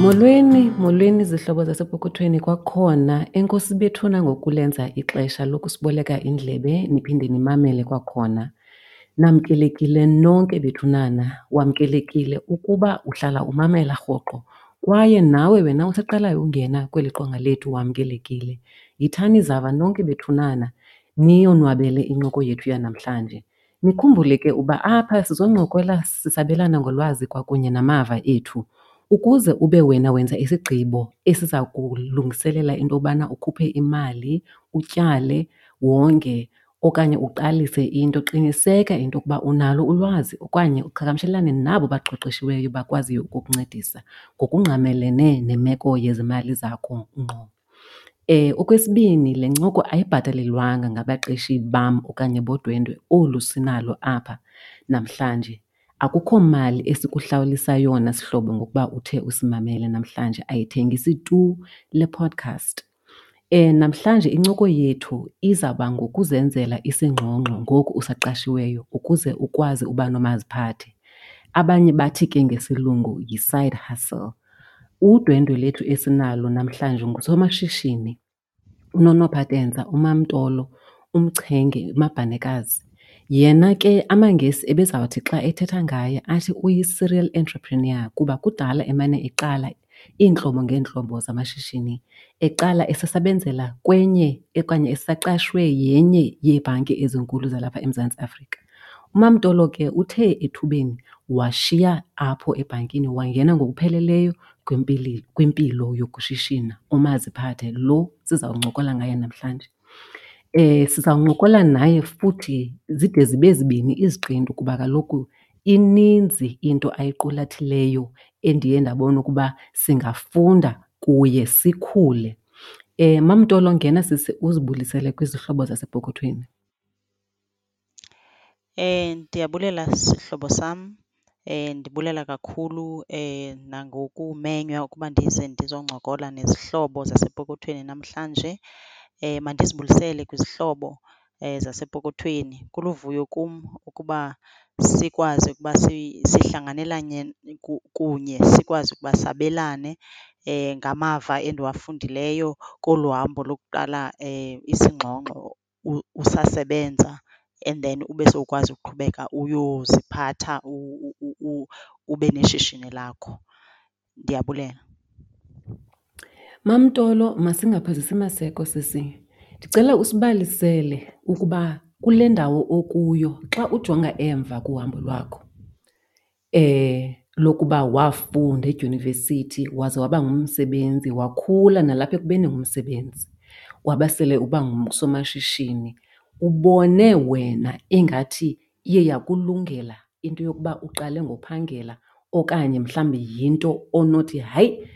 Molweni, molweni zihlobo zasepokothweni kwakhona. Enkosi bethuna ngokulenza ixesha lokusiboleka indlebe niphinde nimamele kwakhona. Namkelekile nonke bethunana, wamkelekile ukuba uhlala umamela rhoqo kwaye nawe wena usaqalayo ungena kweli qonga lethu wamkelekile. Yithani zava nonke bethunana niyonwabele incoko yethu yanamhlanje. Nikhumbule ke uba apha sizoncokola sisabelana ngolwazi kwakunye namava ethu. Ukuze ube wena wenza isigqibo esiza kulungiselela into yobana ukhuphe imali, utyale, wonge okanye uqalise into, qiniseka into yokuba unalo ulwazi okanye uqhagamshelane nabo baqeqeshiweyo bakwaziyo ukukuncedisa ngokungqamelene nemeko yezimali zakho ngqo. Okwesibini, le ncoko ayibhatalelwanga ngabaqeshi bam okanye bodwendwe olu sinalo apha namhlanje. Akukho mali esikuhlawulisa yona sihlobo ngokuba uthe usimamele namhlanje, ayithengisi tu le podcast. Namhlanje incoko yethu izawuba ngokuzenzela isingxongxo ngoku usaqashiweyo ukuze ukwazi uba nomaziphathe. Abanye bathi ke ngesilungu yi-side hustle. Udwendwe lethu esinalo namhlanje ngusomashishini uNonophatenza, uMaMtolo, uMchenge, uMabhanekazi. Yena ke amaNgesi ebezawuthi xa ethetha ngaye athi uyi-serial entrepreneur kuba kudala emane eqala iintlobo ngeentlobo zamashishini. Eqala esesebenzela kwenye okanye esaqashwe yenye yeebhanki ezinkulu zalapha eMzantsi Afrika. UMaMtolo ke uthe ethubeni washiya apho ebhankini wangena ngokupheleleyo kwimpilo yokushishina, umaziphathe lo sizawuncokola ngaye namhlanje. Sizawuncokola naye futhi zide zibe zibini iziqendu kuba kaloku ininzi into ayiqulathileyo endiye ndabona ukuba singafunda kuye sikhule. MaMtolo ngena sisi uzibulisele kwizihlobo zasepokothweni. Ndiyabulela sihlobo sam, ndibulela kakhulu nangokumenywa ukuba ndize ndizoncokola nezihlobo zasepokothweni namhlanje. Mandizibulisele kwizihlobo zasepokothweni. Kuluvuyo kum ukuba sikwazi ukuba sihlanganelane kunye, sikwazi ukuba sabelane ngamava endiwafundileyo kolu hambo lokuqala isingxongxo usasebenza and then ube sowukwazi uqhubeka uyoziphatha ube neshishini lakho. Ndiyabulela. MaMtolo, masingaphazisi maseko sisi. Ndicela usibalisele ukuba kule ndawo okuyo xa ujonga emva kuhambo lwakho lokuba wafunda edyunivesithi waze waba ngumsebenzi, wakhula nalapha ekubeni ngumsebenzi, waba sele uba ngusomashishini. Ubone wena ingathi iye yakulungela into yokuba uqale ngophangela okanye mhlawumbi yinto onothi hayi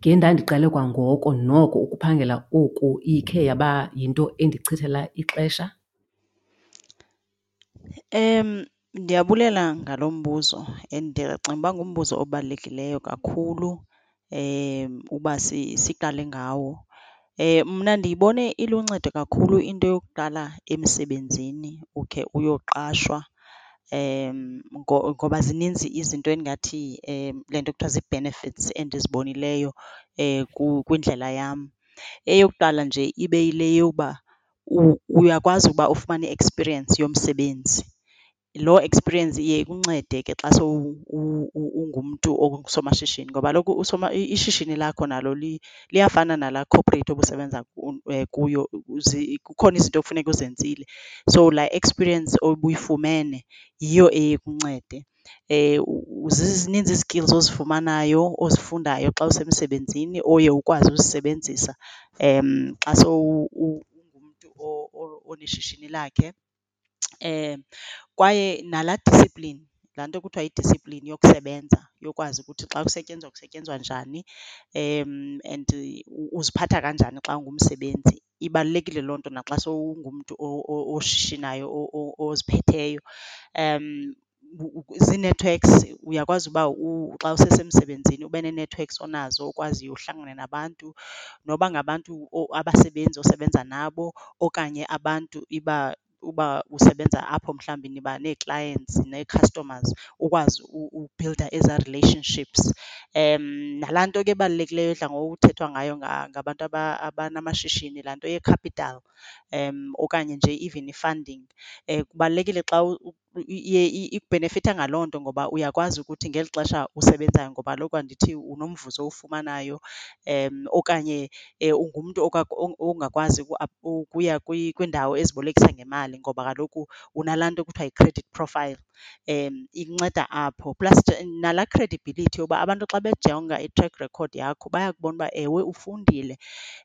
Nge ndandiqale kwangoko noko ukuphangela oku ikhe yaba yinto endichithela ixesha? Ndiyabulela ngalo mbuzo and ndiyacinga uba ngumbuzo obalulekileyo kakhulu uba siqale ngawo. Mna ndiyibone iluncedo kakhulu into yokuqala emsebenzini ukhe uyoqashwa ngoba zininzi izinto endingathi le nto kuthiwa zii-benefits endizibonileyo eh, kwindlela yam. Eyokuqala nje ibe yile yokuba uyakwazi uba ufumane i-experience yomsebenzi. loo experience iye ikuncede ke xa ungumntu ongusomashishini ngoba kaloku ishishini lakho nalo liyafana nalaa corporate obusebenza eh, kuyo, kukhona izinto ekufuneka uzenzile. So laa experience obuyifumene yiyo eye ikuncede. Eh, zininzi ii-skills ozifumanayo, ozifundayo xa usemsebenzini oye ukwazi uzisebenzisa xa ungumntu oneshishini lakhe. Eh, kwaye nalaa discipline, laa nto kuthiwa yi-discipline yokusebenza yokwazi ukuthi xa kusetyenzwa kusetyenzwa njani and uziphatha kanjani xa ungumsebenzi. Ibalulekile loo nto naxa sowungumntu oshishinayo oziphetheyo. Zii-networks, uyakwazi uba xa usesemsebenzini ube nee-networks onazo okwaziyo uhlangane nabantu noba ngabantu abasebenzi osebenza nabo okanye abantu iba uba usebenza apho mhlawumbi niba nee-clients nee-customers, ukwazi ubhilda ezaa relationships. Nalaa nto ke ebalulekileyo edla ngokuthethwa ngayo ngabantu abanamashishini, laa nto ye-capital okanye nje even i-funding. Eh, kubalulekile xa iye ikubhenefitha ngaloo nto ngoba uyakwazi ukuthi ngeli xesha usebenzayo ngoba kaloku andithi unomvuzo owufumanayo okanye e, ungumntu ongakwazi ukuya kwiindawo ezibolekisa ngemali ngoba kaloku unalaa nto kuthiwa yi-credit profile, inceda apho. Plus nalaa credibility yoba abantu xa bejonga i-track record yakho bayakubona uba ewe ufundile,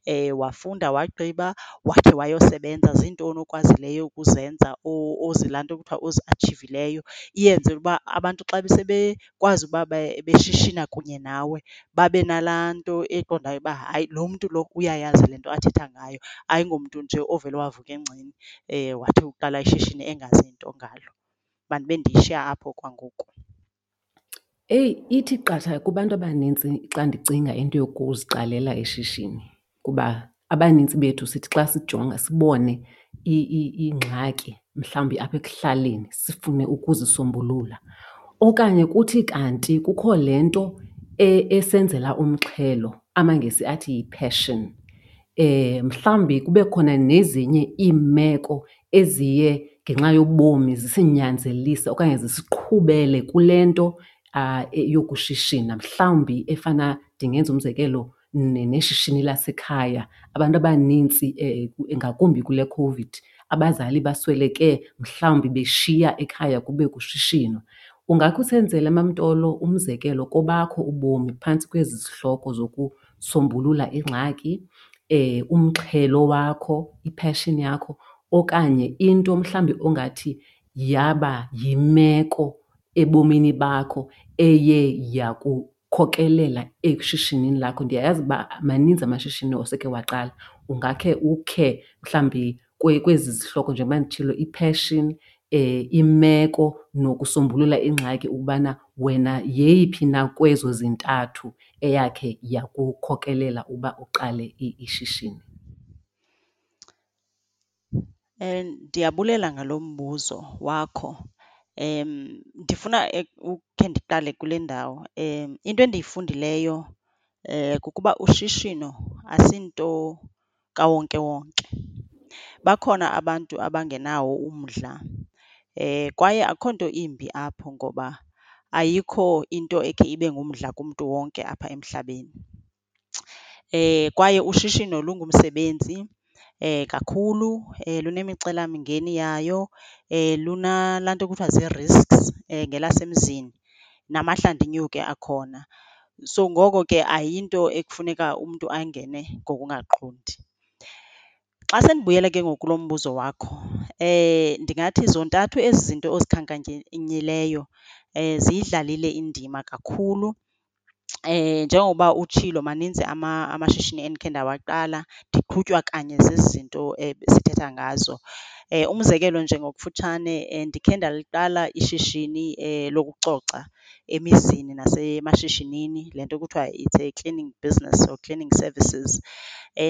e, wafunda wagqiba wakhe wayosebenza, zintoni okwazileyo ukuzenza ozilaa nto kuthiwa. Oziatshivileyo, iyenzele uba abantu xa sebekwazi uba beshishina kunye nawe babe nalaa nto eqondayo uba hayi lo mntu lo uyayazi le nto athetha ngayo, ayingomntu nje ovele wavuka engceni wathi uqala ishishini engazi nto ngalo. Mandibe ndiyishiya apho kwangoku. Eyi, ithi qatha kubantu abanintsi xa ndicinga into yokuziqalela ishishini kuba abanintsi bethu sithi xa sijonga sibone ingxaki mhlawumbi apha ekuhlaleni sifune ukuzisombulula. Okanye kuthi kanti kukho le nto esenzela umxhelo, amaNgesi athi yi-passion. Mhlawumbi kube khona nezinye iimeko eziye ngenxa yobomi zisinyanzelise okanye zisiqhubele kule nto yokushishina. Mhlawumbi efana, ndingenza umzekelo neshishini lasekhaya. Abantu abanintsi ngakumbi kule COVID abazali basweleke mhlawumbi beshiya ekhaya kube kushishinwa. Ungakhe usenzele MaMtolo umzekelo kobakho ubomi phantsi kwezi zihloko zokusombulula ingxaki, umxhelo wakho, i-passion yakho okanye into mhlawumbi ongathi yaba yimeko ebomini bakho eye yakukhokelela eshishinini lakho. Ndiyayazi uba maninzi amashishini osekhe waqala, ungakhe ukhe mhlawumbi kwezi zihloko njengoba nditshilo i-passion, imeko nokusombulula ingxaki ukubana wena yeyiphi na kwezo zintathu eyakhe yakukhokelela uba uqale ishishini. um Ndiyabulela ngalo mbuzo wakho. um Ndifuna ukhe ndiqale kule ndawo. um Into endiyifundileyo um kukuba ushishino asinto kawonkewonke. Bakhona abantu abangenawo umdla kwaye akukho nto imbi apho ngoba ayikho into ekhe ibe ngumdla kumntu wonke apha emhlabeni. Kwaye ushishino lungumsebenzi kakhulu, lunemicelamngeni yayo, lunalaa nto kuthiwa zii-risks ngelasemzini, namahla ndinyuke akhona. So ngoko ke ayinto ekufuneka umntu angene ngokungaqondi. Xa sendibuyela ke ngoku kulo mbuzo wakho, eh, ndingathi zontathu ezi zinto ozikhankanyileyo eh, ziyidlalile indima kakhulu. Njengokuba utshilo maninzi amashishini endikhe ndawaqala, ndiqhutywa kanye zezi zinto sithetha ngazo. Umzekelo nje ngokufutshane, ndikhe ndaliqala ishishini lokucoca emizini nasemashishinini, le nto kuthiwa it's a cleaning business or cleaning services.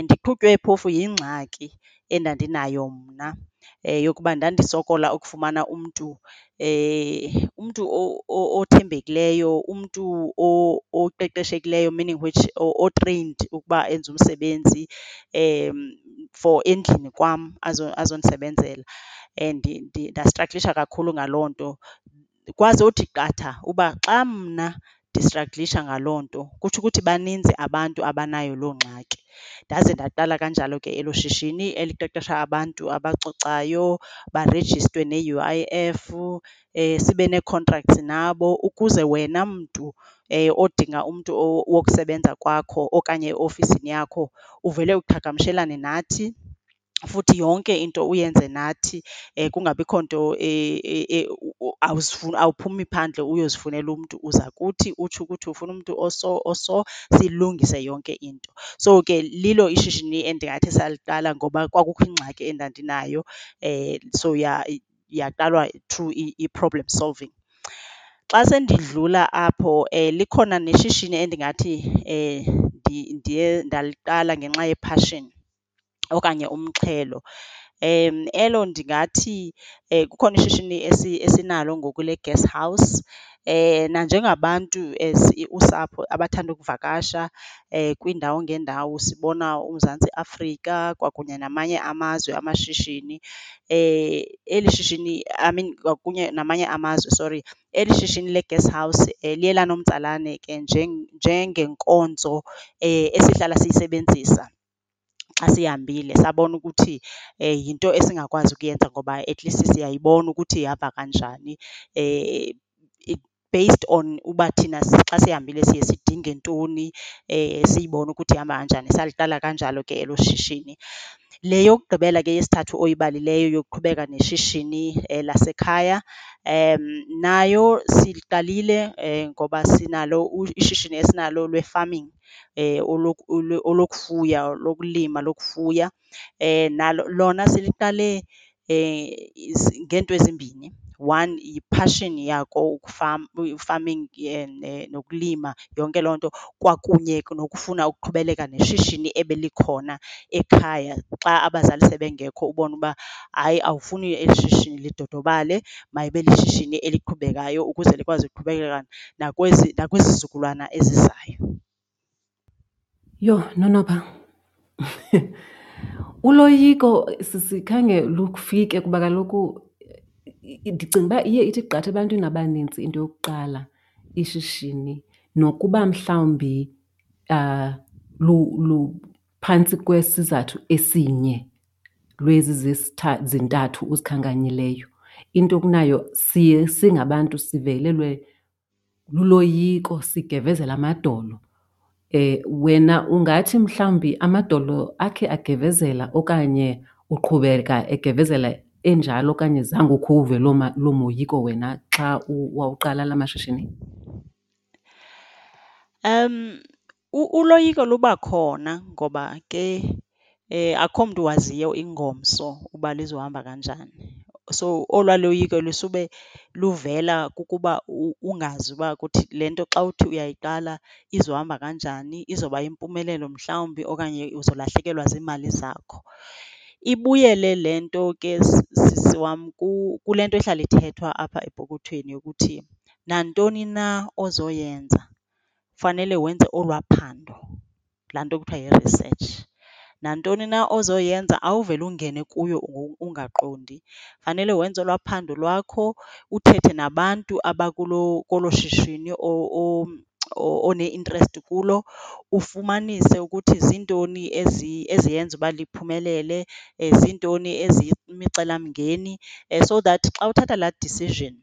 Ndiqhutywe phofu yingxaki endandinayo mna Eh, yokuba ndandisokola ukufumana umntu, eh, umntu othembekileyo, umntu oqeqeshekileyo, meaning which o-trained ukuba enze umsebenzi for endlini kwam azondisebenzela. And ndastraglisha kakhulu ngaloo nto. Kwazothi qatha uba xa mna ndistraglisha ngaloo nto kutsho ukuthi baninzi abantu abanayo loo ngxaki. Ndaze ndaqala kanjalo ke elo shishini eliqeqesha abantu abacocayo, barejistwe ne-U_I_F, sibe nee-contracts nabo ukuze wena mntu odinga umntu wokusebenza kwakho okanye eofisini yakho uvele uqhagamshelane nathi futhi yonke into uyenze nathi, kungabikho nto awuphumi phandle uyozifunela umntu. Uza kuthi utsho ukuthi ufuna umntu oso oso, siyilungise yonke into. So ke lilo ishishini endingathi saliqala ngoba kwakukho ingxaki endandinayo, so yaqalwa through i-problem solving. Xa sendidlula apho, likhona neshishini endingathi ndiye ndaliqala ngenxa ye-passion okanye umxhelo. Um, elo ndingathi kukhona ishishini esinalo ngoku le-guest house. Nanjengabantu as usapho abathanda ukuvakasha kwiindawo ngeendawo sibona uMzantsi Afrika kwakunye namanye amazwe amashishini, eli shishini I mean kwakunye namanye amazwe, sorry. Eli shishini le-guest house liye lanomtsalane ke njengenkonzo esihlala siyisebenzisa xa sihambile sabona ukuthi eh, yinto esingakwazi ukuyenza ngoba at least siyayibona ukuthi ihamba kanjani eh, based on uba thina xa sihambile siye sidinge ntoni, eh, siyibone ukuthi ihamba kanjani, saliqala kanjalo ke elo shishini. Le yokugqibela ke yesithathu oyibalileyo yokuqhubeka neshishini eh, lasekhaya, nayo siliqalile eh, ngoba sinalo ishishini esinalo lwe-farming, olokufuya, lokulima, lokufuya. Nalo lona siliqale ngeento ezimbini. One, yi-passion yakho i-farming nokulima yonke loo nto, kwakunye nokufuna ukuqhubeleka neshishini ebelikhona ekhaya xa abazali sebengekho ubone uba hayi awufuni eli shishini lidodobale, mayibe lishishini eliqhubekayo ukuze likwazi ukuqhubekeka nakwizizukulwana ezizayo. Yho, Nonopha, uloyiko sikhange khange lufike kuba kaloku ndicinga uba iye ithi qatha ebantwini abanintsi into yokuqala ishishini nokuba mhlawumbi luphantsi kwesizathu esinye lwezi zintathu uzikhankanyileyo. Into kunayo siye singabantu sivelelwe luloyiko, sigevezela amadolo. Wena ungathi mhlawumbi amadolo akhe agevezela okanye uqhubeka egevezela enjalo okanye zange ukhe uve loo loo moyiko wena xa wawuqala la mashishini? Uloyiko luba khona ngoba ke eh, akukho mntu waziyo ingomso uba lizohamba kanjani. So olwaa loyiko lusube luvela kukuba ungazi uba kuthi le nto xa uthi uyayiqala izohamba kanjani, izoba yimpumelelo mhlawumbi okanye uzolahlekelwa ziimali zakho. Ibuyele le nto ke sisi wam kule nto ihlala ithethwa apha epokothweni yokuthi nantoni na ozoyenza fanele wenze olwaa phando, laa nto kuthiwa yi-research. Nantoni na ozoyenza awuvele ungene kuyo ungaqondi, fanele wenze olwaa phando lwakho, uthethe nabantu abakulo kolo shishini one-interest kulo, ufumanise ukuthi ziintoni eziyenza uba liphumelele, ziintoni eziyimicelamngeni so that xa uthatha laa decision,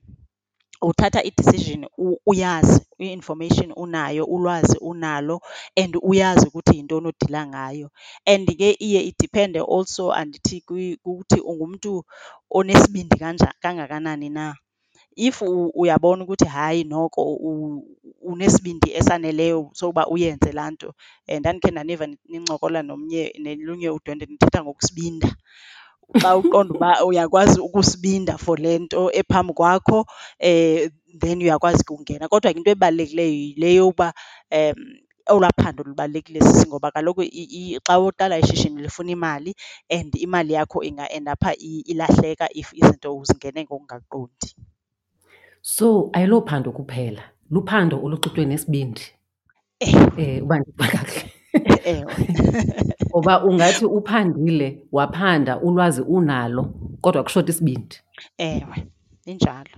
uthatha i-decision uyazi, i-information unayo, ulwazi unalo and uyazi ukuthi yintoni odila ngayo. And ke iye idiphende also andithi kukuthi ungumntu onesibindi kangakanani na. If uyabona ukuthi hayi noko unesibindi esaneleyo sokuba uyenze laa nto. Eh, ndandikhe ndaniva nincokola nomnye nolunye udwendwe nithetha ngokusibinda, xa uqonda uba uyakwazi ukusibinda for le nto ephambi kwakho eh, then uyakwazi ke ungena. Kodwa ke into ebalulekileyo yile yokuba eh, olwaa phando lubalulekile sisi ngoba kaloku xa uqala ishishini lifuna imali and imali yakho inga-endapha ilahleka if izinto uzingene ngokungaqondi. So ayilophando kuphela luphando oluxutywe nesibindi uba ndiva kakuhle. Ewe. Ngoba ungathi uphandile, waphanda, ulwazi unalo kodwa kushota isibindi. Ewe, injalo.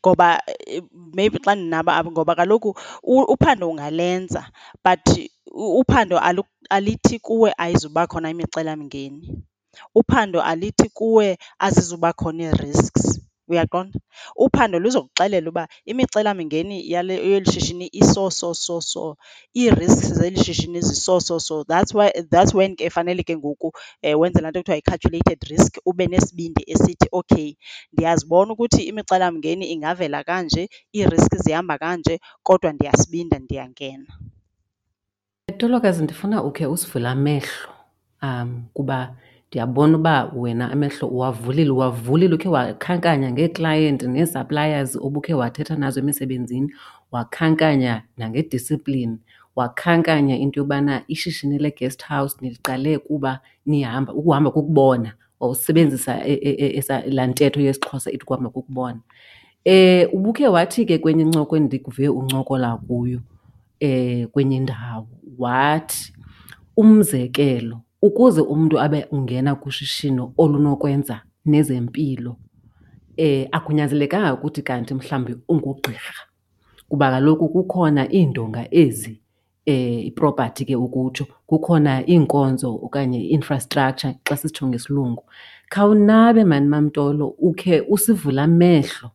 Ngoba maybe xa ndinaba ngoba kaloku uphando ungalenza but uphando alithi kuwe ayizuba khona imicelamngeni. Uphando alithi kuwe azizuba khona ii-risks, uyaqonda? uphando luzokuxelela uba imicelamingeni yeli shishini iso so so so, ii-risks zeli shishini ziso so so. That's why, that's when ke fanele ke ngoku eh, wenze laa nto kuthiwa yi-calculated risk, ube nesibindi esithi okay, ndiyazibona ukuthi imicelamngeni ingavela kanje, iiriskhi zihamba kanje kodwa ndiyasibinda, ndiyangena. Tolokazi, ndifuna ukhe usivule amehlo um, kuba ndiyabona uba wena amehlo uwavulile, uwavulile ukhe wakhankanya ngeeklayenti nee-suppliers obukhe wathetha nazo emisebenzini, wakhankanya nange-discipline, wakhankanya into yobana ishishini le-guest house niliqale kuba nihamba, ukuhamba kukubona wawusebenzisa laa ntetho yesiXhosa ithi kuhamba kukubona. Um ubukhe wathi ke kwenye incoko endikuve uncokola kuyo um kwenye indawo wathi, umzekelo ukuze umntu abe ungena kushishino olunokwenza nezempilo um akunyanzelekanga ukuthi kanti mhlawumbi ungugqirha kuba kaloku kukhona iindonga ezi um i-property ke ukutsho, kukhona iinkonzo okanye i-infrastructure xa sisitsho ngesilungu. Khawunabe mani MaMtolo ukhe usivule amehlo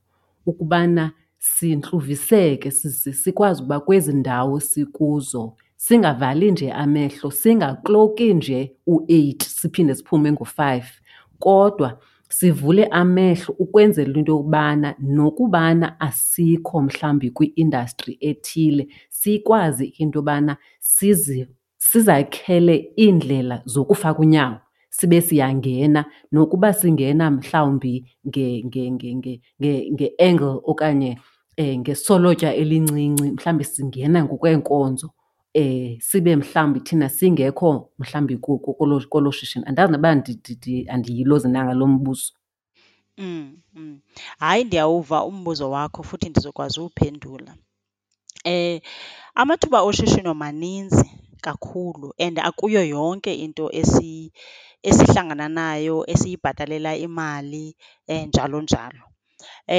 ukubana sihluviseke sikwazi ukuba kwezi ndawo sikuzo singavali nje amehlo, singakloki nje u-eight siphinde siphume ngo-five kodwa sivule amehlo ukwenzela into yokubana nokubana asikho mhlawumbi kwi-industry ethile sikwazi into yobana sizakhele iindlela zokufaka unyawo sibe siyangena. Nokuba singena mhlawumbi nge-angle okanye ngesolotya elincinci, mhlawumbi singena ngokweenkonzo um sibe mhlawumbi thina singekho mhlawumbi kolo shishini. Andazi noba andiyilozi na ngalo mbuzo. Hayi, ndiyawuva umbuzo wakho futhi ndizokwazi uwuphendula. Amathuba oshishino maninzi kakhulu and akuyo yonke into esihlangana nayo esiyibhatalela imali njalo njalo.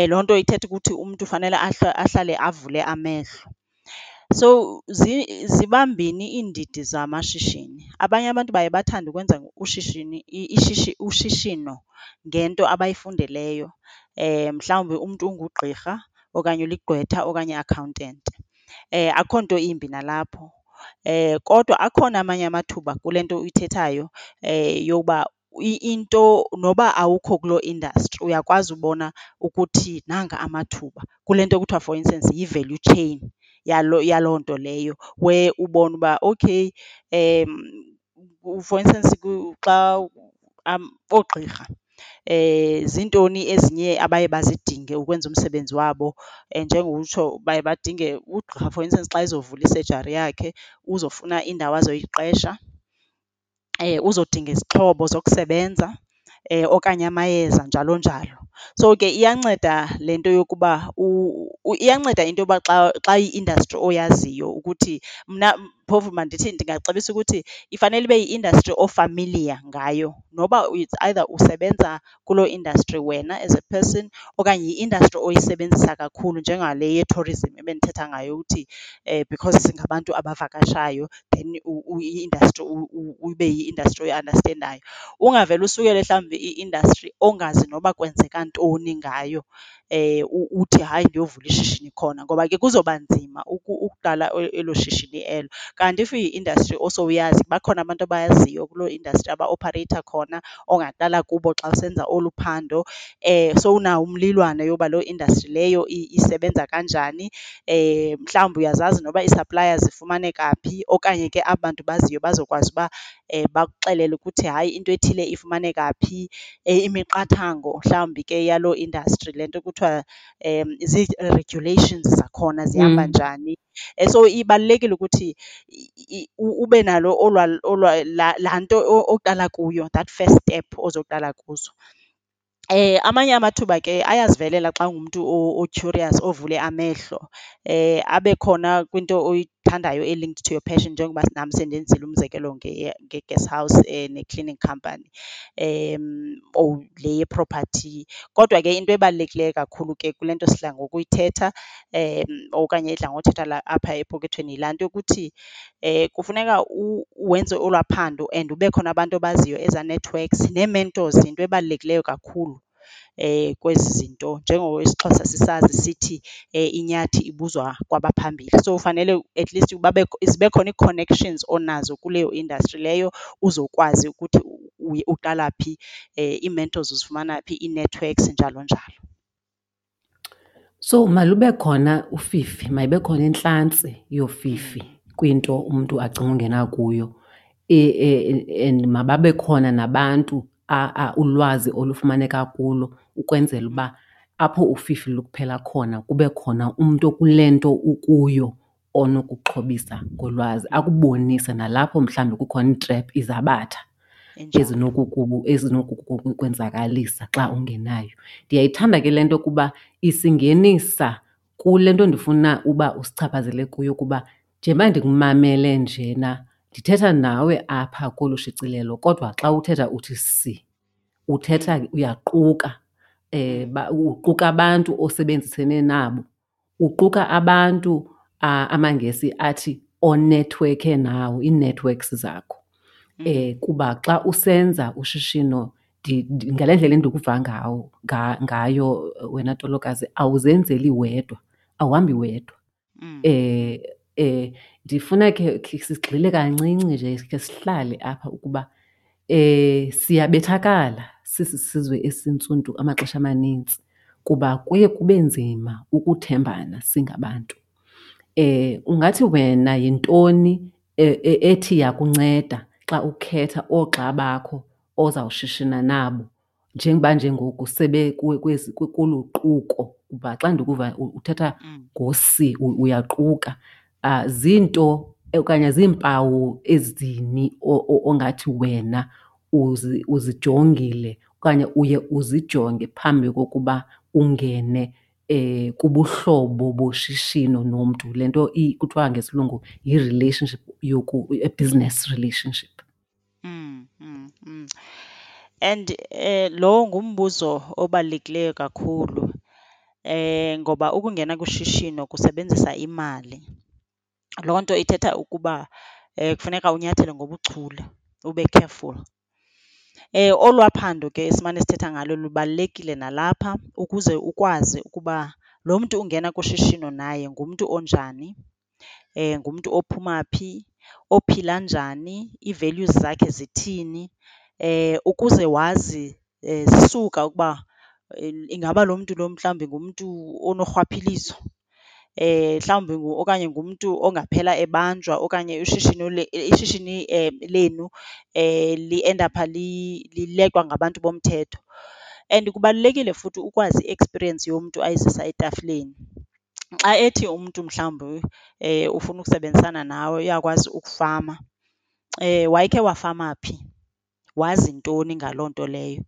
Loo nto ithetha ukuthi umntu fanele ahlale avule amehlo. So ziba mbini iindidi zamashishini. Abanye abantu baye bathande ukwenza ushishini ushishino ngento abayifundeleyo, eh, mhlawumbi umntu ungugqirha okanye uligqwetha okanye i-accountant. Eh, akukho nto imbi nalapho, eh, kodwa akhona amanye amathuba kule nto uyithethayo yokuba into noba awukho kuloo industry uyakwazi ubona ukuthi nanga amathuba kule nto kuthiwa for instance yi-value chain. yaloo, yaloo nto leyo where ubone uba okay for instance xa oogqirha eh, zintoni ezinye abaye bazidinge ukwenza umsebenzi wabo eh, njengokutsho baye badinge, ugqirha for instance xa ezovula isejari yakhe uzofuna indawo azoyiqesha, eh, uzodinga izixhobo zokusebenza. Eh, okanye amayeza, njalo njalo. So, ke iyanceda le nto yokuba, iyanceda into yoba xa xa i-industry oyaziyo ukuthi mna phofu mandithi ndingacebisa ukuthi ifanele ibe yi-industry o-familiar ngayo noba it's either usebenza kuloo industry wena as a person okanye yi-industry oyisebenzisa kakhulu njengale ye-tourism ebendithetha ngayo ukuthi eh, because singabantu abavakashayo then i-industry ibe yi-industry oyi-andastendayo. Ungavele usukele mhlawumbi i-industry ongazi noba kwenzeka ntoni ngayo. Eh, uthi hayi ndiyovula ishishini khona ngoba ke kuzoba nzima ukuqala e-, elo shishini elo. Kanti if iyi-industry osowuyazi bakhona abantu abayaziyo kuloo industry aba-opereyitha khona ongaqala kubo xa usenza olu phando, eh, sowunayo umlilwane yoba loo industry leyo isebenza kanjani. Eh, mhlawumbi uyazazi noba ii-suppliers zifumaneka phi okanye ke aba bantu baziyo bazokwazi uba bakuxelele ukuthi hayi into ethile ifumaneka phi, imiqathango mhlawumbi ke yaloo industry, le nto kuthiwa um, zii-regulations zakhona zihamba mm. njani. So ibalulekile ukuthi ube nalo olwaa, olwaa, laa, laa nto oqala kuyo, that first step ozoqala kuzo. Eh, amanye amathuba ke ayazivelela xa ungumntu o-curious, ovule amehlo eh, abe khona kwinto endiyithandayo e-linked to your passion njengoba nam sendenzile umzekelo nge-guest house eh, ne-cleaning company or le property Kodwa ke into ebalulekileyo kakhulu ke kule nto sidla ngokuyithetha okanye edla ngothetha apha epokothweni yilaa nto yokuthi eh, kufuneka wenze olwaa phando and kube khona abantu obaziyo eza networks nee-mentors yinto ebalulekileyo kakhulu. Eh, kwezi zinto njengoko isiXhosa sisazi sithi eh, inyathi ibuzwa kwabaphambili. So fanele at least zibe khona ii-connections onazo kuleyo industry leyo uzokwazi ukuthi uqala phi, eh, ii-mentors uzifumana phi, ii-networks njalo njalo. So malube khona ufifi, mayibe khona intlantsi yofifi kwinto umntu acinga ungena kuyo e, e, e, and mababe khona nabantu ulwazi olufumaneka kulo ukwenzela uba apho ufifi lukuphela khona kube khona umntu okule nto ukuyo onokuxhobisa ngolwazi, akubonise nalapho mhlawumbi kukhona iitrephu, izabatha. ezinokukwenzakalisa xa ungenayo. Ndiyayithanda ke le nto kuba isingenisa kule nto ndifuna uba usichaphazele kuyo kuba njengoba ndikumamele njena ndithetha nawe apha kolu shicilelo kodwa xa uthetha uthi si, uthetha uyaquka uquka abantu osebenzisene nabo, uquka abantu amaNgesi athi onethiwekhe nawo, ii-networks zakho. Kuba xa usenza ushishino ngale ndlela endikuva ngawo ngayo wena Tolokazi awuzenzeli wedwa, awuhambi wedwa. Ndifuna khe khe sigxile kancinci nje khe sihlale apha ukuba siyabethakala sisi sizwe esintsundu amaxesha amanintsi kuba kuye kube nzima ukuthembana singabantu. Ungathi wena yintoni ethi yakunceda xa ukhetha oogxa bakho ozawushishina nabo njengoba nje ngoku kolu quko kuba xa ndikuva uthetha ngo-si uyaquka. Ziinto okanye ziimpawu ezini ongathi wena uzijongile okanye uye uzijonge phambi kokuba ungene kubuhlobo boshishino nomntu, le nto kuthiwa ngesilungu yi-relationship a-business relationship? And lo ngumbuzo obalulekileyo kakhulu ngoba ukungena kushishino kusebenzisa imali. Loo nto ithetha ukuba eh, kufuneka unyathele ngobuchule, ube careful. Eh, olwaa phando ke simane sithetha ngalo lubalulekile nalapha ukuze ukwazi ukuba lo mntu ungena kushishino naye ngumntu onjani, eh, ngumntu ophuma phi, ophila njani, ii-values zakhe zithini, ukuze wazi zisuka ukuba ingaba lo mntu lo mhlawumbi ngumntu unorhwaphilizo. Mhlawumbi okanye ngumntu ongaphela ebanjwa okanye ushishino ishishini lenu liendapha lileqwa ngabantu bomthetho. And kubalulekile futhi ukwazi i-experience yomntu ayizisa etafileni. Xa ethi umntu mhlawumbi ufuna ukusebenzisana nawe uyakwazi ukufama, wayekhe wafama phi? Wazi ntoni ngaloo nto leyo?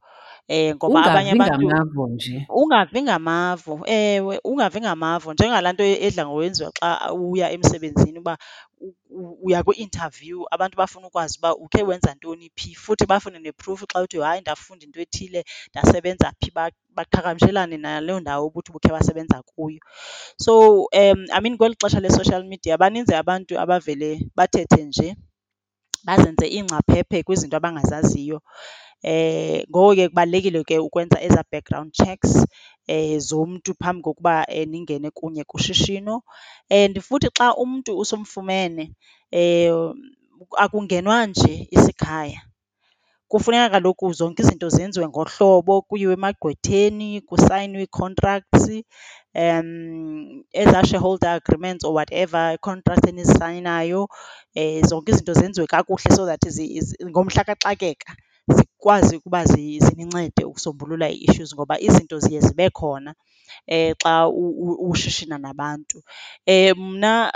Eh, ngoba abanye abantu, nje. Ungavi ngamavo, ewe, ungavi ngamavo. Njengalaa nto edla ngokwenziwa xa uya emsebenzini uba uya kwi-interview, abantu bafuna ukwazi uba ukhe wenza ntoni phi, futhi bafune ne-proof xa uthi hayi ndafunda into ethile, ndasebenza phi, baqhagamshelane naloo ndawo ubuthi ubukhe wasebenza kuyo. So, I mean, kweli xesha le-social media baninzi abantu abavele bathethe nje, bazenze iingcaphephe kwizinto abangazaziyo. Ngoko ke kubalulekile ke ukwenza ezaa background checks zomntu phambi kokuba ningene kunye kushishino. And futhi xa umntu usumfumene akungenwa nje isikhaya, kufuneka kaloku zonke izinto zenziwe ngohlobo, kuyiwe emagqwetheni, kusayinwe ii-contracts, ezaa shareholder agreements or whatever ii-contracts enizisayinayo, zonke izinto zenziwe kakuhle so that ngomhla kaxakeka zikwazi ukuba zinincede ukusombulula ii-issues ngoba izinto ziye zibe khona xa ushishina nabantu. Mna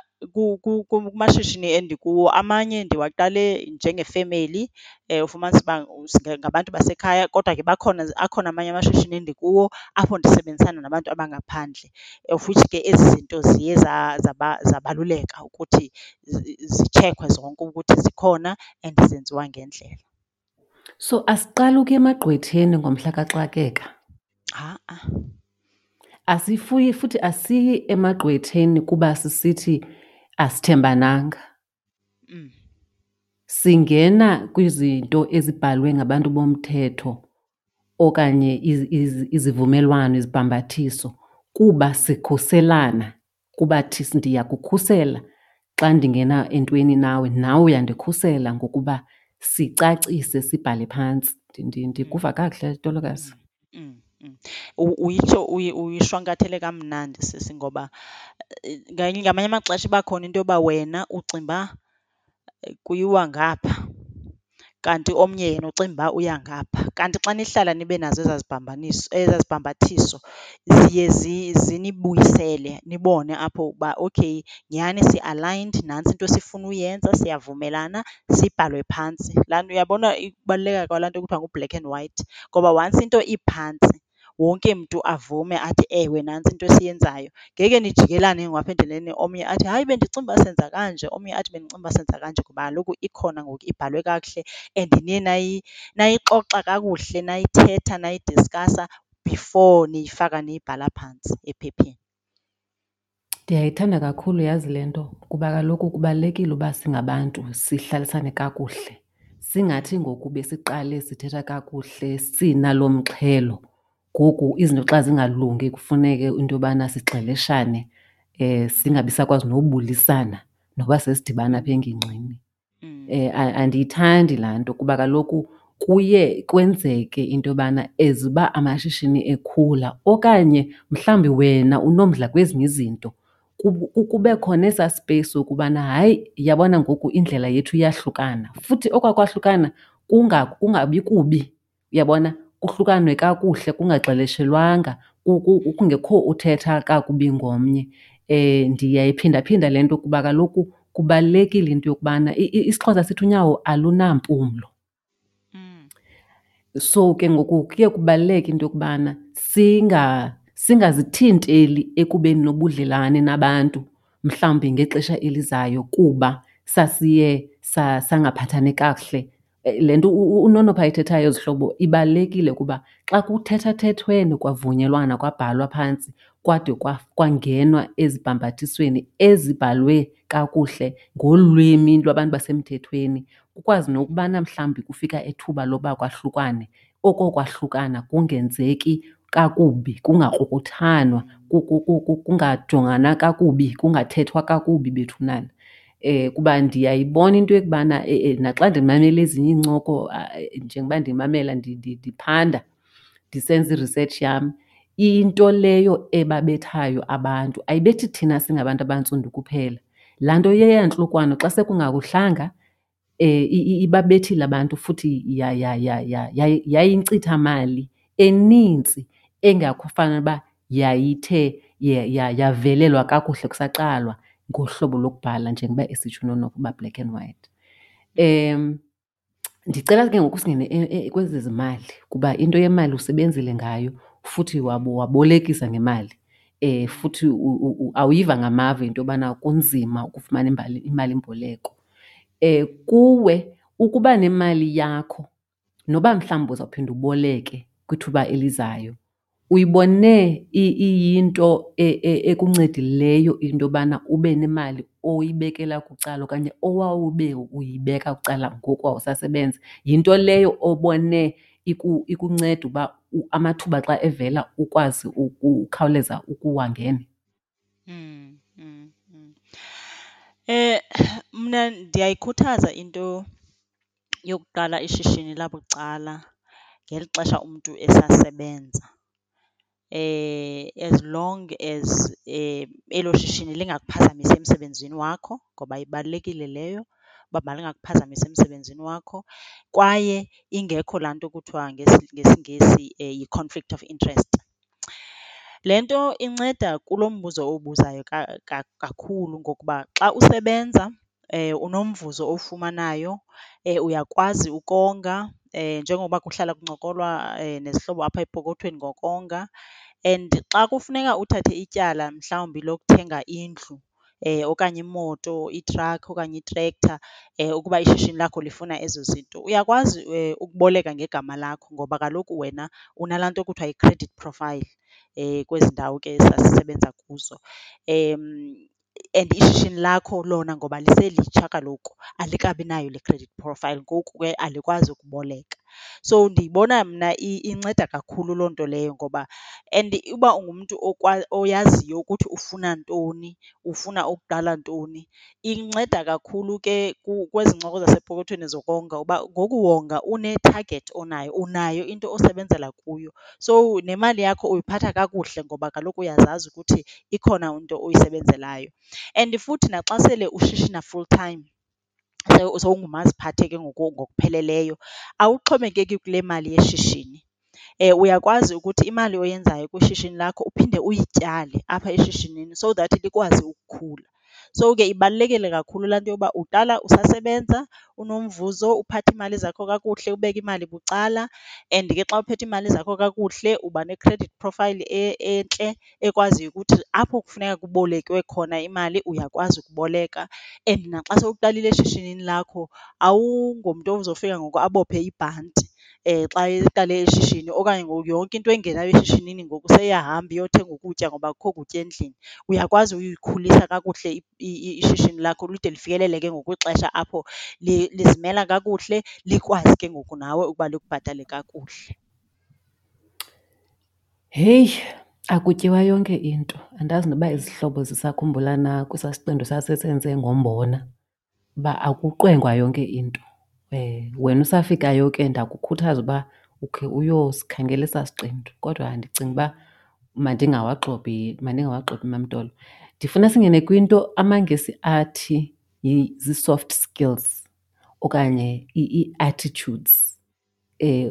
kumashishini endikuwo amanye ndiwaqale njengefemeli, ufumanise uba ngabantu basekhaya kodwa ke bakhona, akhona amanye amashishini endikuwo apho ndisebenzisana nabantu abangaphandle of which ke ezi zinto ziye zabaluleka ukuthi zitshekhwe zonke ukuthi zikhona and zenziwa ngendlela. So asiqale ukuya emagqwetheni ngomhla kaxakeka? Ha-a. Asifuyi futhi asiyi emagqwetheni kuba sisithi asithembananga. Singena kwizinto ezibhalwe ngabantu bomthetho okanye izivumelwano, izibhambathiso kuba sikhuselana, kuba ndiyakukhusela xa ndingena entweni nawe, nawe uyandikhusela ngokuba sicacise sibhale phantsi. Ndikuva kakuhle, Tolokazi? Uyitsho uyishwankathele kamnandi sisi ngoba ngamanye amaxesha iba khona into yoba wena ucinga uba kuyiwa ngapha kanti omnye yena ucinga uba uya ngapha. Kanti xa nihlala nibe nazo ezaa zibhambanisi, ezaa zibhambathiso ziye zinibuyisele nibone apho ukuba okay nyhani si-aligned, nantsi into esifuna uyenza, siyavumelana, sibhalwe phantsi. Laa nto, uyabona ukubaluleka kwalaa nto kuthiwa ngu-black and white, ngoba once into iphantsi wonke mntu avume athi, ewe nantsi into esiyenzayo. Ngeke nijikelane ngoku apha endleleni omnye athi, hayi bendicinga uba senza kanje, omnye athi bendicinga uba senza kanje. Ngoba kaloku ikhona ngoku ibhalwe kakuhle and niye nayixoxa kakuhle, nayithetha, nayidiskasa before niyifaka niyibhala phantsi ephepheni. Ndiyayithanda kakhulu yazi le nto kuba kaloku kubalulekile uba singabantu sihlalisane kakuhle. Singathi ngoku besiqale sithetha kakuhle sinalo mxhelo, ngoku izinto xa zingalungi kufuneke into yobana sixeleshane singabi sakwazi nobulisana noba sesidibana apha engingqini. Andiyithandi laa nto kuba kaloku kuye kwenzeke into yobana as uba amashishini ekhula okanye mhlawumbi wena unomdla kwezinye izinto kube khona esaa space sokubana hayi, yabona ngoku indlela yethu iyahlukana. Futhi okwaa kwahlukana kungabi kubi, uyabona? Kuhlukanwe kakuhle kungaxeleshelwanga, kungekho uthetha kakubi ngomnye. Ndiyayiphindaphinda le nto kuba kaloku kubalulekile into yokubana isiXhosa sithi unyawo alunampumlo. So ke ngoku kuye kubaluleke into yokubana singazithinteli ekubeni nobudlelwane nabantu mhlawumbi ngexesha elizayo kuba sasiye sangaphathani kakuhle. Le nto uNonopha ayithethayo zihlobo ibalulekile kuba xa kuthethathethwene kwavunyelwana kwabhalwa phantsi kwade kwangenwa ezibhambathisweni ezibhalwe kakuhle ngolwimi lwabantu basemthethweni, kukwazi nokubana mhlawumbi kufika ethuba loba kwahlukane, oko kwahlukana kungenzeki kakubi, kungakrukuthanwa, kungajongana kakubi, kungathethwa kakubi bethunana. Kuba ndiyayibona into yokubana naxa ndimamele ezinye iincoko njengoba ndimamela ndiphanda ndisenza i-research yam, into leyo ebabethayo abantu ayibethi thina singabantu abantsundu kuphela. Laa nto yeyantlukwano xa sekungakuhlanga ibabethile abantu futhi yayinkcithamali enintsi engakufana uba yayithe yavelelwa kakuhle kusaqalwa ngohlobo lokubhala njengoba esitsho uNonopha uba black and white. Ndicela ke ngoku singene kwezezimali kuba into yemali usebenzile ngayo futhi wabolekisa ngemali futhi awuyiva ngamava into yobana kunzima ukufumana imalimboleko. Kuwe ukuba nemali yakho noba mhlawumbi uzawuphinda uboleke kwithuba elizayo, uyibone iyinto ekuncedileyo into yobana ube nemali oyibekela kucala okanye owawube uyibeka kucala ngoku wawusasebenza? Yinto leyo obone ikunceda uba amathuba xa evela ukwazi ukukhawuleza ukuwangena? Mna ndiyayikhuthaza into yokuqala ishishini labucala ngeli xesha umntu esasebenza Eh, as long as eh, elo shishini lingakuphazamisi emsebenzini wakho ngoba ibalulekile leyo uba malingakuphazamisi emsebenzini wakho. Kwaye ingekho laa nto kuthiwa ngesiNgesi eh, yi-conflict of interest. Le nto inceda kulo mbuzo owubuzayo kakhulu ngokuba xa usebenza unomvuzo owufumanayo, uyakwazi ukonga njengoba kuhlala kuncokolwa nezihlobo apha epokothweni ngokonga. And xa kufuneka uthathe ityala mhlawumbi lokuthenga indlu okanye imoto, itrakhi okanye itrektha ukuba ishishini lakho lifuna ezo zinto, uyakwazi ukuboleka ngegama lakho ngoba kaloku wena unalaa nto kuthiwa yi-credit profile kwezi ndawo ke sasisebenza kuzo. and ishishini lakho lona ngoba liselitsha kaloku alikabinayo le credit profile, ngoku ke alikwazi ukuboleka. So ndiyibona mna inceda kakhulu loo nto leyo ngoba and uba ungumntu oyaziyo ukuthi ufuna ntoni, ufuna ukuqala ntoni, inceda kakhulu ke kwezi ncoko zasepokothweni zokonga uba ngoku wonga une-target onayo, unayo into osebenzela kuyo. So nemali yakho uyiphatha kakuhle ngoba kaloku uyazazi ukuthi ikhona into oyisebenzelayo. And futhi naxa sele ushishina full time. sowungumaziphathe ke ngoku ngokupheleleyo, awuxhomekeki kule mali yeshishini. Eh, uyakwazi ukuthi imali oyenzayo kwishishini lakho uphinde uyityale apha eshishinini so that likwazi ukukhula. So ke ibalulekile kakhulu laa nto yoba uqala usasebenza, unomvuzo, uphathe iimali zakho kakuhle, ubeke imali bucala. And ke xa uphethe iimali zakho kakuhle uba ne-credit profile e-, entle ekwaziyo ukuthi apho kufuneka kubolekwe khona imali uyakwazi ukuboleka. And naxa sowuqalile eshishinini lakho awungomntu ozofika ngoku abophe ibhanti. Xa eqale ishishini okanye ngoku yonke into engenayo eshishinini ngoku seyiyahamba iyothenga ukutya ngoba akukho kutya endlini. Uyakwazi uyikhulisa kakuhle ishishini lakho lide lifikelele ke ngoku kwixesha apho lizimela kakuhle likwazi ke ngoku nawe ukuba likubhatale kakuhle. Heyi, akutyiwa yonke into. Andazi noba izihlobo zisakhumbula na kwesaa siqendu sasisenze ngombona uba akuqwengwa yonke into. Wena usafikayo ke ndakukhuthaza uba ukhe uyosikhangela esaa siqendu kodwa ndicinga uba mandingawagxobi, mandingawagxobi MaMtolo. Ndifuna singene kwinto amaNgesi athi zii-soft skills okanye ii-attitudes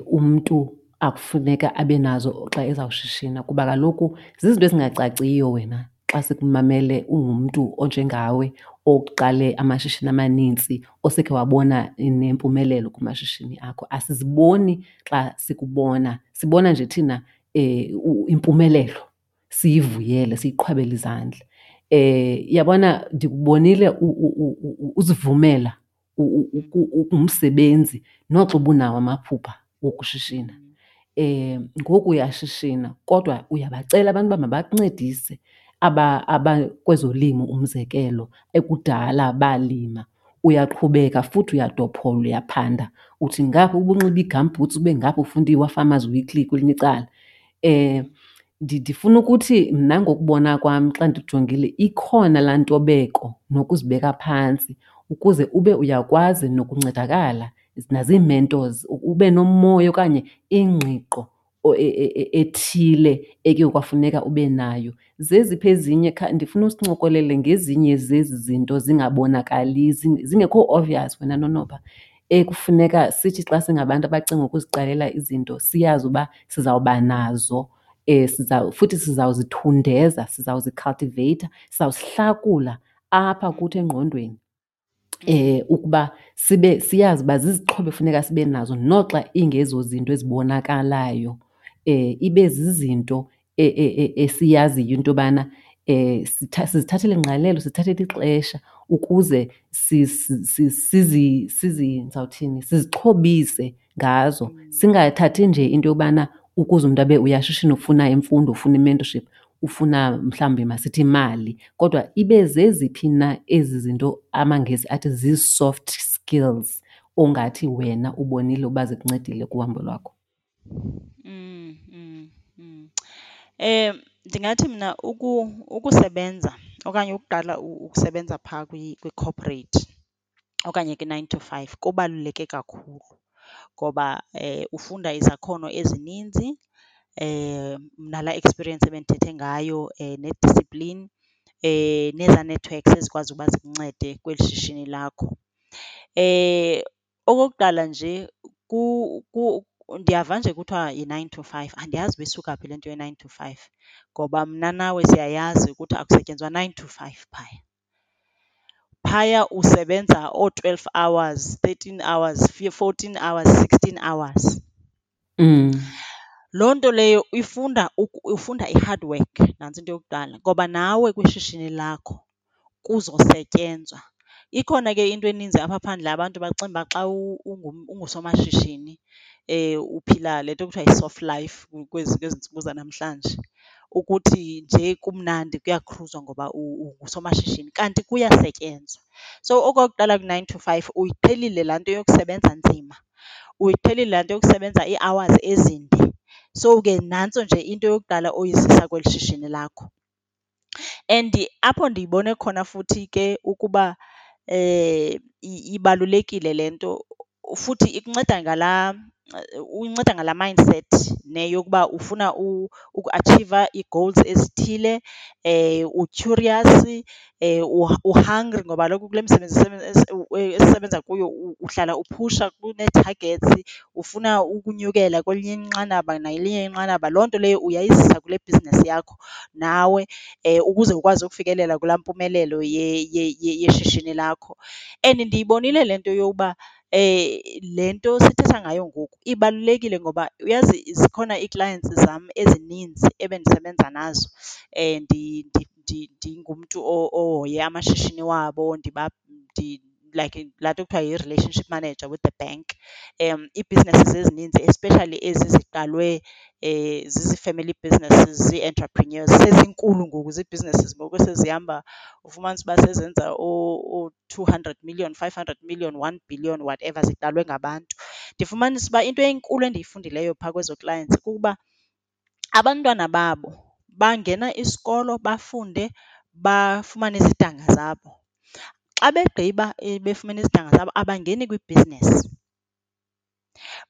umntu akufuneka abe nazo xa ezawushishina kuba kaloku zizinto ezingacaciyo wena xa sikumamele ungumntu onjengawe oqale amashishini amanintsi osekhe wabona nempumelelo kumashishini akho. Asiziboni xa sikubona, sibona nje thina impumelelo siyivuyele, siyiqhwabele izandla. Uyabona ndikubonile uzivumela ungumsebenzi noxa ubunawo amaphupha wokushishina. Ngoku uyashishina kodwa uyabacela abantu uba mabakuncedise abakwezolimo umzekelo, ekudala balima. Uyaqhubeka futhi uyadophola, uyaphanda uthi ngapha ubunxiba ii-gumboots ube ngapha ufunda iWafarmers Weekly kwelinye icala. Ndifuna ukuthi mna ngokubona kwam xa ndijongile ikhona laa ntobeko nokuzibeka phantsi ukuze ube uyakwazi nokuncedakala nazii-mentors, ube nomoya okanye ingqiqo ethile ekuye kwafuneka ube nayo. Zeziphi ezinye, ndifuna usincokolele ngezinye zezi zinto zingabonakali zingekho obvious wena Nonoba ekufuneka sithi xa singabantu abacinga ukuziqalela izinto siyazi uba sizawuba nazo futhi sizawuzithundeza, sizawuzikhawultiveyitha, sizawuzihlakula apha kuthi engqondweni ukuba sibe siyazi uba zizixhobo efuneka sibe nazo noxa ingezo zinto ezibonakalayo. Ibe zizinto esiyaziyo into yobana sizithathele ingqalelo, sizithathele ixesha ukuze ndizawuthini, sizixhobise ngazo. Singathathi nje into yobana ukuze umntu abe uyashishina ufuna imfundo, ufuna i-mentorship, ufuna mhlawumbi masithi imali kodwa ibe zeziphi na ezi zinto amaNgesi athi zii-soft skills ongathi wena ubonile uba zikuncedile kuhambo lwakho. Eh, ndingathi mna ukusebenza okanye ukuqala ukusebenza phaa kwi-corporate okanye kwi-nine to five kubaluleke kakhulu ngoba eh, ufunda izakhono ezininzi eh, nalaa experience ebendithethe ngayo ne-discipline nezaa networks ezikwazi ukuba zikuncede kweli shishini lakho. Okokuqala nje ndiyava nje kuthiwa yi-nine to five, andiyazi uba isuka phi le nto ye-nine to five ngoba mna nawe siyayazi ukuthi akusetyenzwa nine to five phaya. Phaya usebenza oo-twelve hours, thirteen hours, fourteen hours, sixteen hours. Loo nto leyo ifunda ufunda i-hard work, nantso into yokuqala, ngoba nawe kwishishini lakho kuzosetyenzwa. Ikhona ke into eninzi apha phandle abantu bacinga uba xa ungusomashishini eh, uphila le nto kuthiwa yi-soft life kwezi kwezi ntsuku zanamhlanje, ukuthi nje kumnandi kuyakhruzwa ngoba ungusomashishini, kanti kuyasetyenzwa. So okokuqala ku-nine to five uyiqhelile laa nto yokusebenza nzima, uyiqhelile laa nto yokusebenza ii-hours ezinde. So ke nantso nje into yokuqala oyizisa kweli shishini lakho. And apho ndiyibone khona futhi ke ukuba Eh, ibalulekile le nto. Futhi ikunceda ngalaa uyinceda ngalaa mindset neyokuba ufuna ukuatshiva ii-goals ezithile, eh, u-curious, eh, u-hungry ngoba kaloku kule misebenzi esisebenza kuyo uhlala uphusha, kunee-targets, ufuna ukunyukela kwelinye inqanaba nelinye inqanaba. Loo nto leyo uyayizisa kule bhizinesi yakho nawe eh, ukuze ukwazi ukufikelela kulaa mpumelelo yeshishini lakho. And ndiyibonile le nto yoba le nto sithetha ngayo ngoku ibalulekile ngoba uyazi zikhona ii-clients zam ezininzi ebendisebenza nazo. Eh, Ndingumntu ohoye amashishini wabo like laa nto kuthiwa yi-relationship manager with the bank. Um, ii-businesses ezininzi especially ezi ziqalwe eh, zizi-family businesses, zii-entrepreneurs, sezinkulu ngoku zii-businesses ngoku esezihamba ufumanise uba sezenza oo-two hundred million, five hundred million, one billion, whatever, ziqalwe ngabantu. Ndifumanise uba into enkulu endiyifundileyo phaa kwezo clients kukuba abantwana babo bangena isikolo bafunde, bafumane izidanga zabo Xa begqiba befumene izidanga zabo abangeni kwibhizinesi.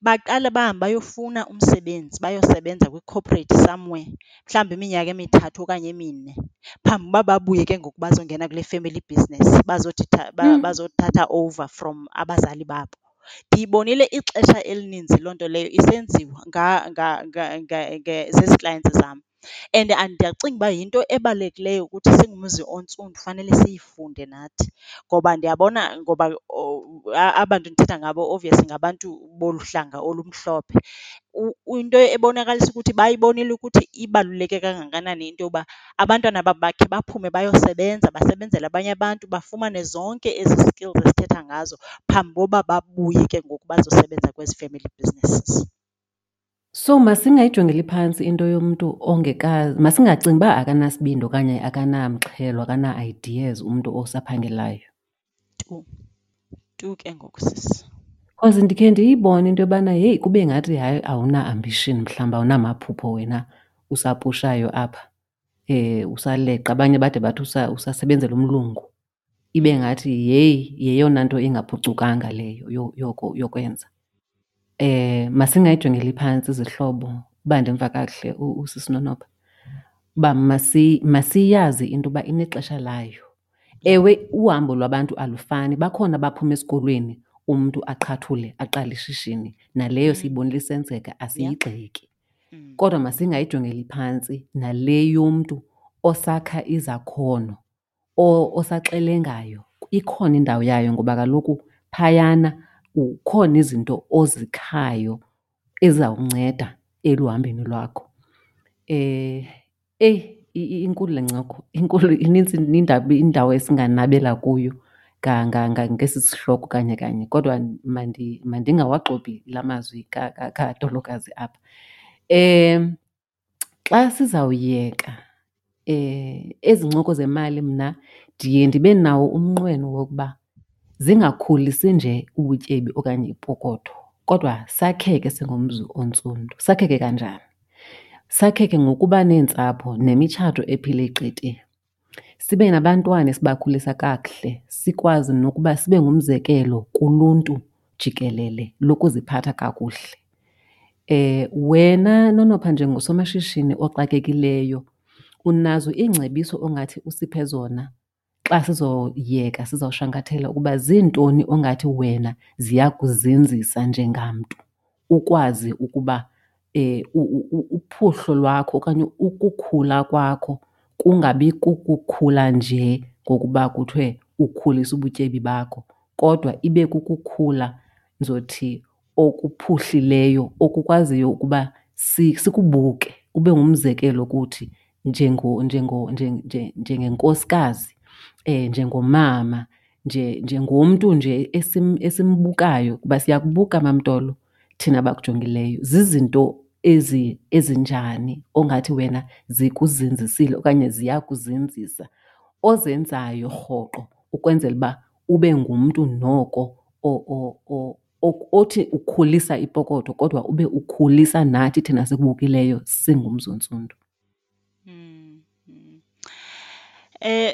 Baqale bahambe bayofuna umsebenzi, bayosebenza kwi-corporate somewhere, mhlawumbi iminyaka emithathu okanye emine phambi koba babuye ke ngoku bazongena kule family business hmm. bazothatha over from abazali babo. Ndiyibonile ixesha elininzi loo nto leyo isenziwa zezi clients zam. And ndiyacinga uba yinto ebalulekileyo ukuthi singumzi ontsundu fanele siyifunde nathi ngoba ndiyabona ngoba oh, aba 'ntu ndithetha ngabo obviously ngabantu bolu hlanga olumhlophe. Into ebonakalisa ukuthi bayibonile ukuthi ibaluleke kangakanani into yoba abantwana bakhe baphume bayosebenza, basebenzele abanye abantu, bafumane zonke ezi skills esithetha ngazo phambi koba babuye ke ngoku bazosebenza kwezi family businesses. So masingayijongeli phantsi into yomntu ongekazi, masingacingi uba akanasibindi okanye akanamxhelo, akana-ideas umntu osaphangelayo. Tu, tu ke ngoku sisi. Because ndikhe ndiyibone into yobana heyi kube ngathi hayi awuna-ambition mhlawumbi awunamaphupho wena usapushayo apha, usaleqa. Abanye bade bathi usasebenzela umlungu, ibe ngathi yeyi yeyona nto ingaphucukanga leyo yokwenza. Masingayijongeli phantsi izihlobo uba ndimva kakuhle usisinonoba uba masiyazi into yoba inexesha layo. Ewe, uhambo lwabantu alufani, bakhona abaphuma esikolweni umntu aqhathule aqale ishishini, naleyo siyibonile isenzeka asiyigxeki. Kodwa masingayijongeli phantsi nale yomntu osakha izakhono, osaxelengayo. Ikhona indawo yayo ngoba kaloku phayana kukhona izinto ozikhayo ezizawunceda eluhambeni lwakho. Eyi inkulu le ncoko, inkulu, inintsi indawo esinganabela kuyo ngesi sihloko kanye kanye kodwa mandingawagxobi la mazwi kadolokazi apha. Xa sizawuyeka ezi ncoko zemali mna ndiye ndibe nawo umnqweno wokuba zingakhulisi nje ubutyebi okanye ipokotho kodwa sakheke singumzi ontsundu. Sakheke kanjani? Sakheke ngokuba neentsapho nemitshato ephile qete, sibe nabantwana esibakhulisa kakuhle, sikwazi nokuba sibe ngumzekelo kuluntu jikelele lokuziphatha kakuhle. Wena Nonopha njengosomashishini oxakekileyo unazo iingcebiso ongathi usiphe zona xa sizoyeka sizawushwankathela ukuba zintoni ongathi wena ziya kuzinzisa njengamntu. Ukwazi ukuba uphuhlo lwakho okanye ukukhula kwakho kungabi kukukhula nje ngokuba kuthiwe ukhulisa ubutyebi bakho. Kodwa ibe kukukhula ndizothi okuphuhlileyo okukwaziyo ukuba sikubuke ube ngumzekelo kuthi njengenkosikazi, njengomama, njengomntu nje esimbukayo kuba siyakubuka Mamdolo thina bakujongileyo. Zizinto ezinjani ongathi wena zikuzinzisile okanye ziya kuzinzisa ozenzayo rhoqo ukwenzela uba ube ngumntu noko othi ukhulisa ipokotho kodwa ube ukhulisa nathi thina sikubukileyo singumzi Eh,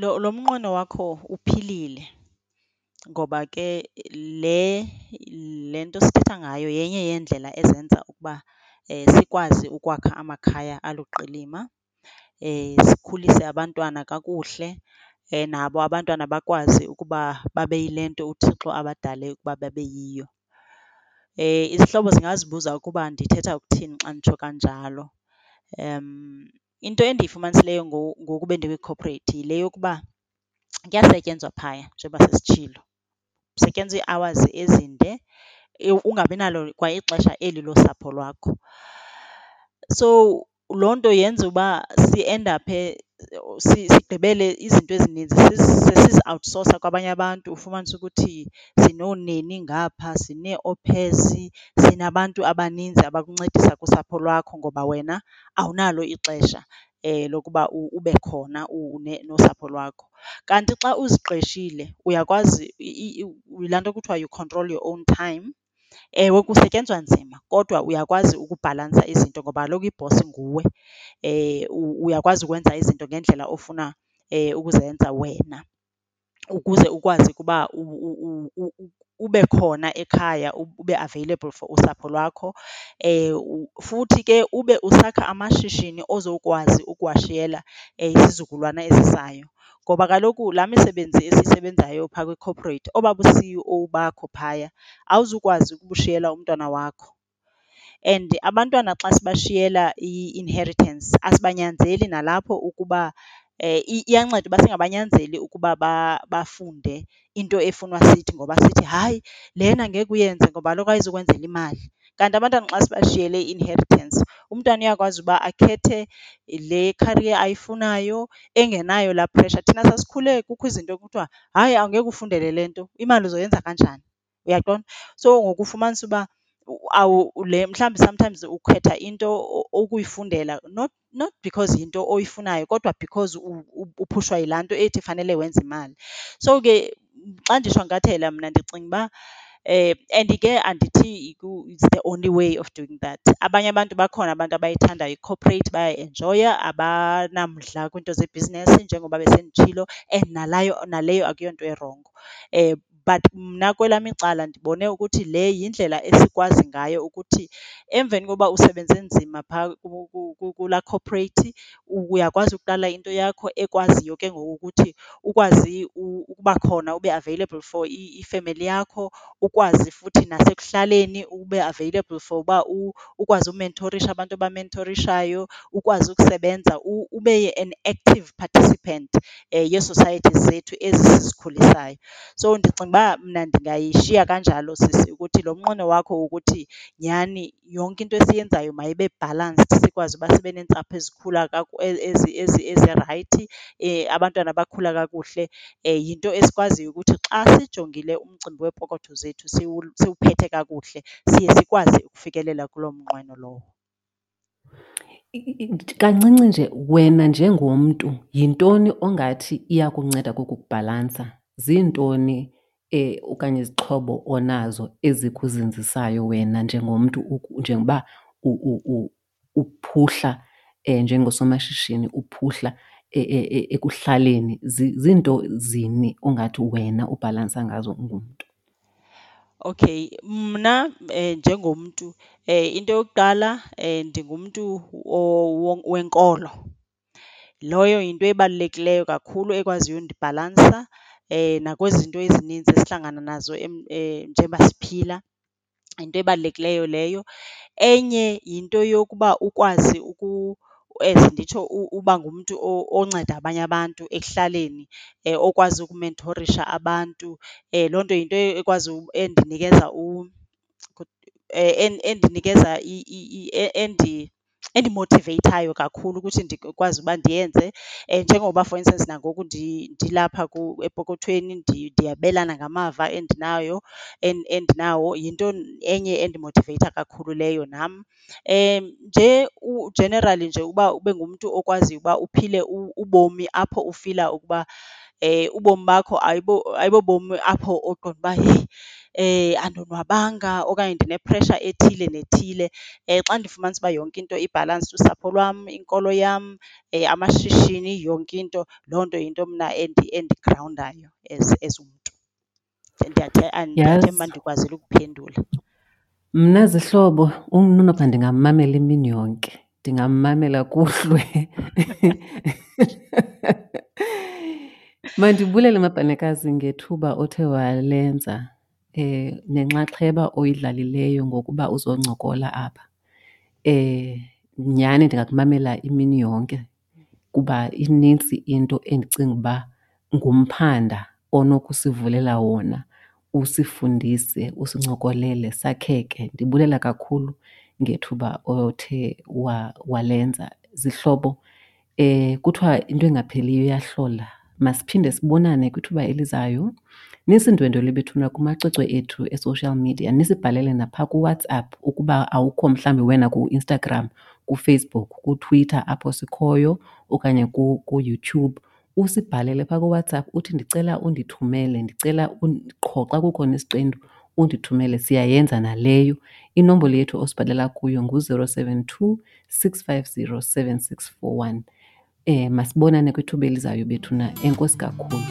lo mnqweno wakho uphilile ngoba ke le, le nto sithetha ngayo yenye yeendlela ezenza ukuba eh, sikwazi ukwakha amakhaya aluqilima, eh, sikhulise abantwana kakuhle, nabo abantwana bakwazi ukuba babe yile nto uThixo abadale ukuba babe yiyo. Izihlobo zingazibuza ukuba ndithetha ukuthini xa nditsho kanjalo. Into endiyifumanisileyo ngoku bendikwi-corporate yile yokuba kuyasetyenzwa phaya njengoba sesitshilo, kusetyenzwa ii-hours ezinde ungabi nalo kwa ixesha eli losapho lwakho. So loo nto yenza uba siendaphe sigqibele izinto ezininzi sesizi-outsourcer kwabanye abantu. Ufumanise ukuthi sinooneni ngapha, sinee-au pairs, sinabantu abaninzi abakuncedisa kusapho lwakho ngoba wena awunalo ixesha lokuba ube khona nosapho lwakho. Kanti xa uziqeshile uyakwazi, yilaa nto kuthiwa you control your own time. Ewe, kusetyenzwa nzima kodwa uyakwazi ukubhalansa izinto ngoba kaloku i-boss nguwe. Uyakwazi ukwenza izinto ngendlela ofuna ukuzenza wena ukuze ukwazi ukuba ube khona ekhaya, ube available for usapho lwakho. Futhi ke ube usakha amashishini ozokwazi ukuwashiyela isizukulwana esizayo. Ngoba kaloku laa misebenzi esiyisebenzayo phaa kwi-corporate, obaa bu-C_E_O bakho phaya awuzukwazi ukubushiyela umntwana wakho. And abantwana xa sibashiyela i-inheritance asibanyanzeli nalapho ukuba, iyanceda uba singabanyanzeli ukuba bafunde into efunwa sithi ngoba sithi hayi lena ngeke uyenze ngoba kaloku ayizukwenzela imali. Kanti abantwana xa sibashiyele i-inheritance, umntwana uyakwazi uba akhethe le career ayifunayo engenayo laa pressure. Thina sasikhule kukho izinto ekuthiwa, hayi, awungeke ufundele le nto, imali uzoyenza kanjani, uyaqonda? So ngoku ufumanise uba mhlawumbi sometimes ukhetha into ukuyifundela not not because yinto oyifunayo kodwa because uphushwa yilaa nto ethi fanele wenze imali. So ke xa ndishwankathela mna ndicinga uba Eh, and ke andithi it's the only way of doing that. Abanye abantu bakhona abantu abayithandayo i-corporate bayayienjoya, abanamdla kwiinto zebhizinesi njengoba besenditshilo and naleyo akuyonto erongo. Eh, But mna kwelam icala ndibone ukuthi le yindlela esikwazi ngayo ukuthi emveni koba usebenze nzima phaa kulaa corporate, uyakwazi ukuqala into yakho ekwaziyo ke ngoku ukuthi ukwazi ukuba khona ube available for ifemeli yakho, ukwazi futhi nasekuhlaleni ube available for uba ukwazi umentorisha abantu obamentorishayo, ukwazi ukusebenza ube an active participant eh, ye-societies zethu ezi sizikhulisayo. So ndicinga uba uba mna ndingayishiya kanjalo sisi ukuthi lo mnqweno wakho wokuthi nyhani yonke into esiyenzayo mayibe balanced, sikwazi uba sibe neentsapho ezikhula ezirayithi, eh, abantwana abakhula kakuhle, eh, yinto esikwaziyo ukuthi xa sijongile umcimbi weepokotho zethu siwuphethe kakuhle, siye sikwazi ukufikelela kuloo mnqweno lowo. Kancinci nje, wena njengomntu yintoni ongathi iyakunceda kukukubhalansa? Ziintoni okanye izixhobo onazo ezikuzinzisayo wena njengomntu njengoba uphuhla njengosomashishini uphuhla ekuhlaleni? Ziinto zini ongathi wena ubhalansa ngazo ungumntu? Okay, mna njengomntu into yokuqala ndingumntu wenkolo. Loyo yinto ebalulekileyo kakhulu ekwaziyo undibhalansa nakwezi zinto ezininzi esihlangana nazo njengoba siphila, yinto ebalulekileyo leyo. Enye yinto yokuba ukwazi as nditsho uba ngumntu onceda abanye abantu ekuhlaleni, okwazi ukumentorisha abantu. Loo nto yinto ekwazi endinikeza endinikeza endimothiveyithayo kakhulu ukuthi ndikwazi uba ndiyenze. Njengoba for instance nangoku ndilapha epokothweni ndiyabelana ngamava endinayo endinawo, yinto enye endimothiveyitha kakhulu leyo nam. Nje generally nje uba ube ngumntu okwaziyo uba uphile ubomi apho ufila ukuba ubomi bakho ayibobomi apho oqonda uba heyi andonwabanga okanye ndine-pressure ethile nethile. Xa ndifumanisa uba yonke into ibhalansi usapho lwam, inkolo yam, amashishini, yonke into, loo nto yinto mna endigrawundayo as umntu. Ndiyathe- ndiyathemba uba ndikwazile ukuphendula. Mna zihlobo uNonopha ndingammamela imini yonke, ndingammamela kuhlwe. Mandibulele Mabhanekazi ngethuba othe walenza nenxaxheba oyidlalileyo ngokuba uzoncokola apha. Nyhani ndingakumamela imini yonke kuba inintsi into endicinga uba ngumphanda onokusivulela wona usifundise, usincokolele sakheke. Ndibulela kakhulu ngethuba othe walenza. Zihlobo kuthiwa into engapheliyo iyahlola, masiphinde sibonane kwithuba elizayo. Nisindwendwele bethuna kumacwecwe ethu e-social media, nisibhalele naphaa kuWhatsApp ukuba awukho mhlawumbi wena kuInstagram, kuFacebook, kuTwitter apho sikhoyo okanye kuYouTube. Usibhalele phaa kuWhatsApp uthi ndicela undithumele, ndicela qho xa kukhona isiqendu undithumele. Siyayenza naleyo. Inombolo yethu osibhalela kuyo ngu-zero seven two six five zero seven six four one. Masibonane kwithuba elizayo bethuna. Enkosi kakhulu.